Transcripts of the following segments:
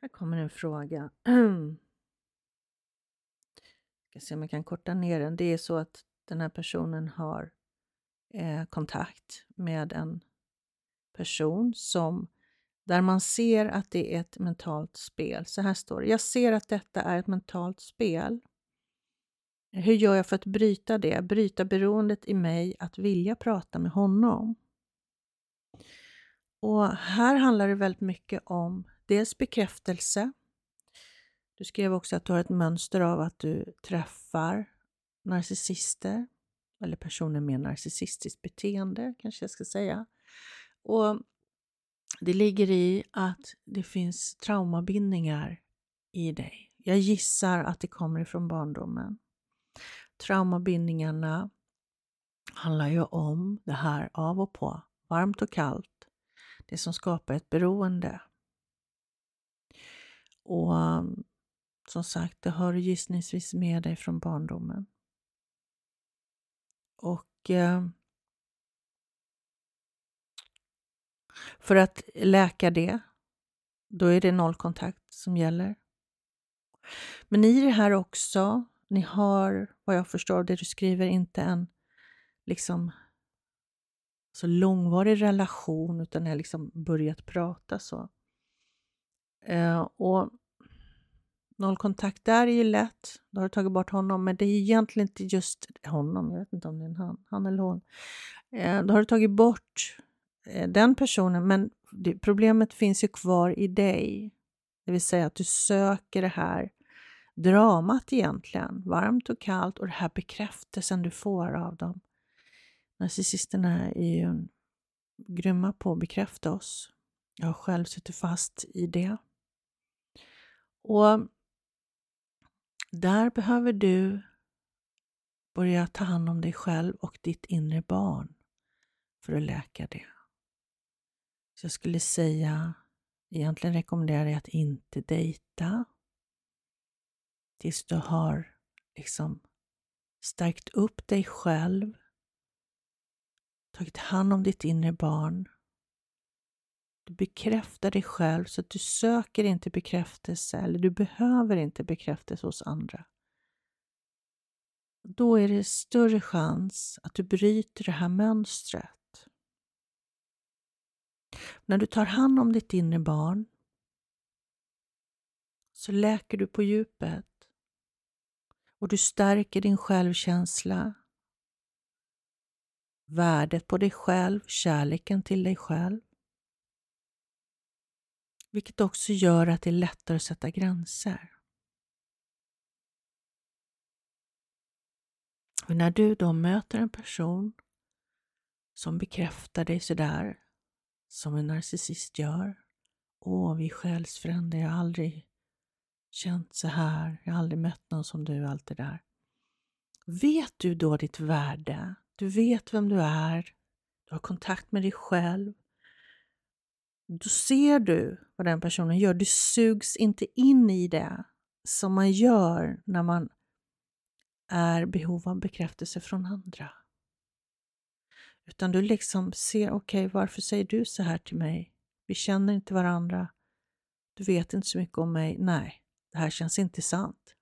Här kommer en fråga. ska se om jag kan korta ner den. Det är så att den här personen har eh, kontakt med en person som där man ser att det är ett mentalt spel. Så här står det. Jag ser att detta är ett mentalt spel. Hur gör jag för att bryta det? Bryta beroendet i mig att vilja prata med honom. Och här handlar det väldigt mycket om dels bekräftelse. Du skrev också att du har ett mönster av att du träffar narcissister eller personer med narcissistiskt beteende kanske jag ska säga. Och det ligger i att det finns traumabindningar i dig. Jag gissar att det kommer ifrån barndomen. Traumabindningarna handlar ju om det här av och på, varmt och kallt, det som skapar ett beroende. Och um, som sagt, det har du gissningsvis med dig från barndomen. Och eh, för att läka det, då är det nollkontakt som gäller. Men i det här också, ni har vad jag förstår det du skriver inte en liksom så långvarig relation utan ni har liksom börjat prata så. Eh, och nollkontakt där är ju lätt. Då har du tagit bort honom, men det är egentligen inte just honom. Jag vet inte om det är en han, han eller hon. Eh, då har du tagit bort eh, den personen, men det, problemet finns ju kvar i dig. Det vill säga att du söker det här dramat egentligen, varmt och kallt och det här bekräftelsen du får av dem. Narcissisterna är ju grymma på att bekräfta oss. Jag har själv suttit fast i det. Och där behöver du börja ta hand om dig själv och ditt inre barn för att läka det. Så jag skulle säga, egentligen rekommenderar jag att inte dejta tills du har liksom stärkt upp dig själv, tagit hand om ditt inre barn. Du bekräftar dig själv så att du söker inte bekräftelse eller du behöver inte bekräftelse hos andra. Då är det större chans att du bryter det här mönstret. När du tar hand om ditt inre barn så läker du på djupet och du stärker din självkänsla, värdet på dig själv, kärleken till dig själv. Vilket också gör att det är lättare att sätta gränser. Och när du då möter en person som bekräftar dig sådär som en narcissist gör. Åh, vi är själsfränder, jag har aldrig känt så här, jag har aldrig mött någon som du, allt det där. Vet du då ditt värde? Du vet vem du är, du har kontakt med dig själv. Då ser du vad den personen gör. Du sugs inte in i det som man gör när man är behov av bekräftelse från andra. Utan du liksom ser, okej, okay, varför säger du så här till mig? Vi känner inte varandra. Du vet inte så mycket om mig. Nej, det här känns inte sant.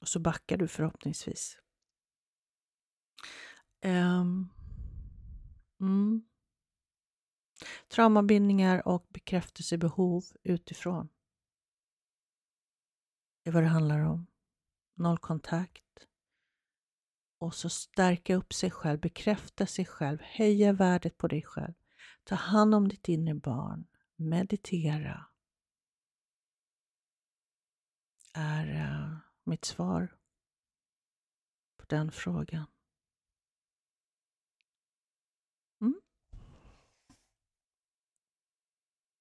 Och så backar du förhoppningsvis. Um, mm. Traumabindningar och bekräftelsebehov utifrån. Det är vad det handlar om. Nollkontakt. Och så stärka upp sig själv, bekräfta sig själv, höja värdet på dig själv. Ta hand om ditt inre barn, meditera är uh, mitt svar på den frågan.